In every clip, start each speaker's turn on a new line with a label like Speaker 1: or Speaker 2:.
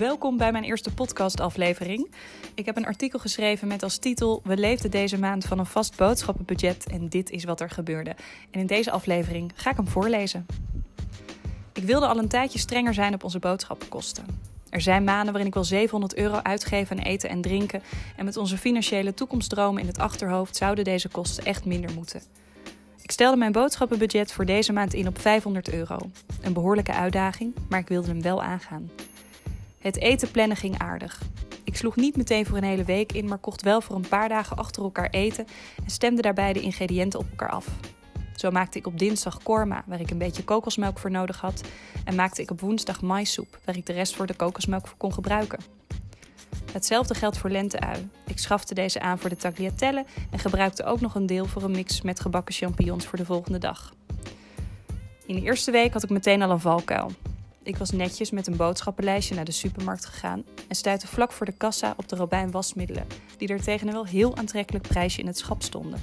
Speaker 1: Welkom bij mijn eerste podcastaflevering. Ik heb een artikel geschreven met als titel: We leefden deze maand van een vast boodschappenbudget en dit is wat er gebeurde. En in deze aflevering ga ik hem voorlezen. Ik wilde al een tijdje strenger zijn op onze boodschappenkosten. Er zijn maanden waarin ik wel 700 euro uitgeef aan eten en drinken. En met onze financiële toekomstdromen in het achterhoofd zouden deze kosten echt minder moeten. Ik stelde mijn boodschappenbudget voor deze maand in op 500 euro. Een behoorlijke uitdaging, maar ik wilde hem wel aangaan. Het eten plannen ging aardig. Ik sloeg niet meteen voor een hele week in, maar kocht wel voor een paar dagen achter elkaar eten en stemde daarbij de ingrediënten op elkaar af. Zo maakte ik op dinsdag korma, waar ik een beetje kokosmelk voor nodig had, en maakte ik op woensdag maissoep, waar ik de rest voor de kokosmelk voor kon gebruiken. Hetzelfde geldt voor lenteui. Ik schafte deze aan voor de tagliatelle en gebruikte ook nog een deel voor een mix met gebakken champignons voor de volgende dag. In de eerste week had ik meteen al een valkuil. Ik was netjes met een boodschappenlijstje naar de supermarkt gegaan en stuitte vlak voor de kassa op de Robijn wasmiddelen, die er tegen een wel heel aantrekkelijk prijsje in het schap stonden.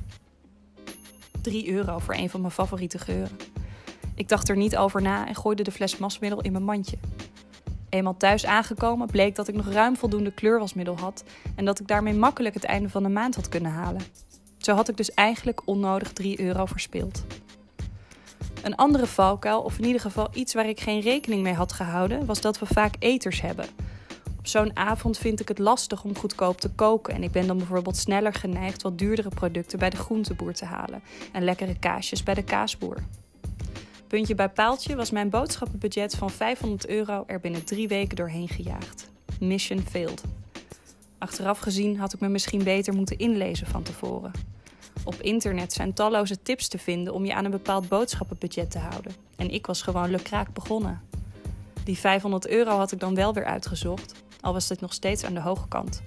Speaker 1: 3 euro voor een van mijn favoriete geuren. Ik dacht er niet over na en gooide de fles wasmiddel in mijn mandje. Eenmaal thuis aangekomen bleek dat ik nog ruim voldoende kleurwasmiddel had en dat ik daarmee makkelijk het einde van de maand had kunnen halen. Zo had ik dus eigenlijk onnodig 3 euro verspeeld. Een andere valkuil, of in ieder geval iets waar ik geen rekening mee had gehouden, was dat we vaak eters hebben. Op zo'n avond vind ik het lastig om goedkoop te koken en ik ben dan bijvoorbeeld sneller geneigd wat duurdere producten bij de groenteboer te halen en lekkere kaasjes bij de kaasboer. Puntje bij paaltje was mijn boodschappenbudget van 500 euro er binnen drie weken doorheen gejaagd. Mission failed. Achteraf gezien had ik me misschien beter moeten inlezen van tevoren. Op internet zijn talloze tips te vinden om je aan een bepaald boodschappenbudget te houden. En ik was gewoon lukraak begonnen. Die 500 euro had ik dan wel weer uitgezocht, al was dit nog steeds aan de hoge kant.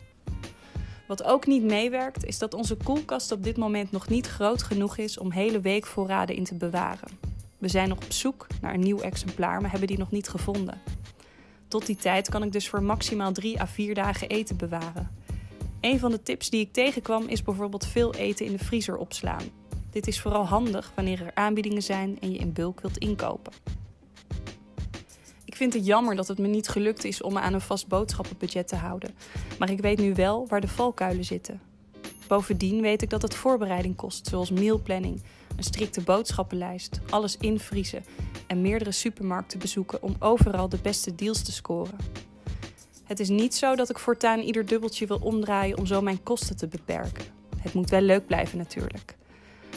Speaker 1: Wat ook niet meewerkt, is dat onze koelkast op dit moment nog niet groot genoeg is om hele weekvoorraden in te bewaren. We zijn nog op zoek naar een nieuw exemplaar, maar hebben die nog niet gevonden. Tot die tijd kan ik dus voor maximaal 3 à 4 dagen eten bewaren. Een van de tips die ik tegenkwam is bijvoorbeeld veel eten in de vriezer opslaan. Dit is vooral handig wanneer er aanbiedingen zijn en je in bulk wilt inkopen. Ik vind het jammer dat het me niet gelukt is om me aan een vast boodschappenbudget te houden, maar ik weet nu wel waar de valkuilen zitten. Bovendien weet ik dat het voorbereiding kost, zoals mealplanning, een strikte boodschappenlijst, alles invriezen en meerdere supermarkten bezoeken om overal de beste deals te scoren. Het is niet zo dat ik voortaan ieder dubbeltje wil omdraaien om zo mijn kosten te beperken. Het moet wel leuk blijven natuurlijk.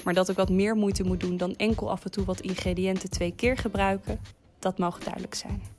Speaker 1: Maar dat ik wat meer moeite moet doen dan enkel af en toe wat ingrediënten twee keer gebruiken, dat mag duidelijk zijn.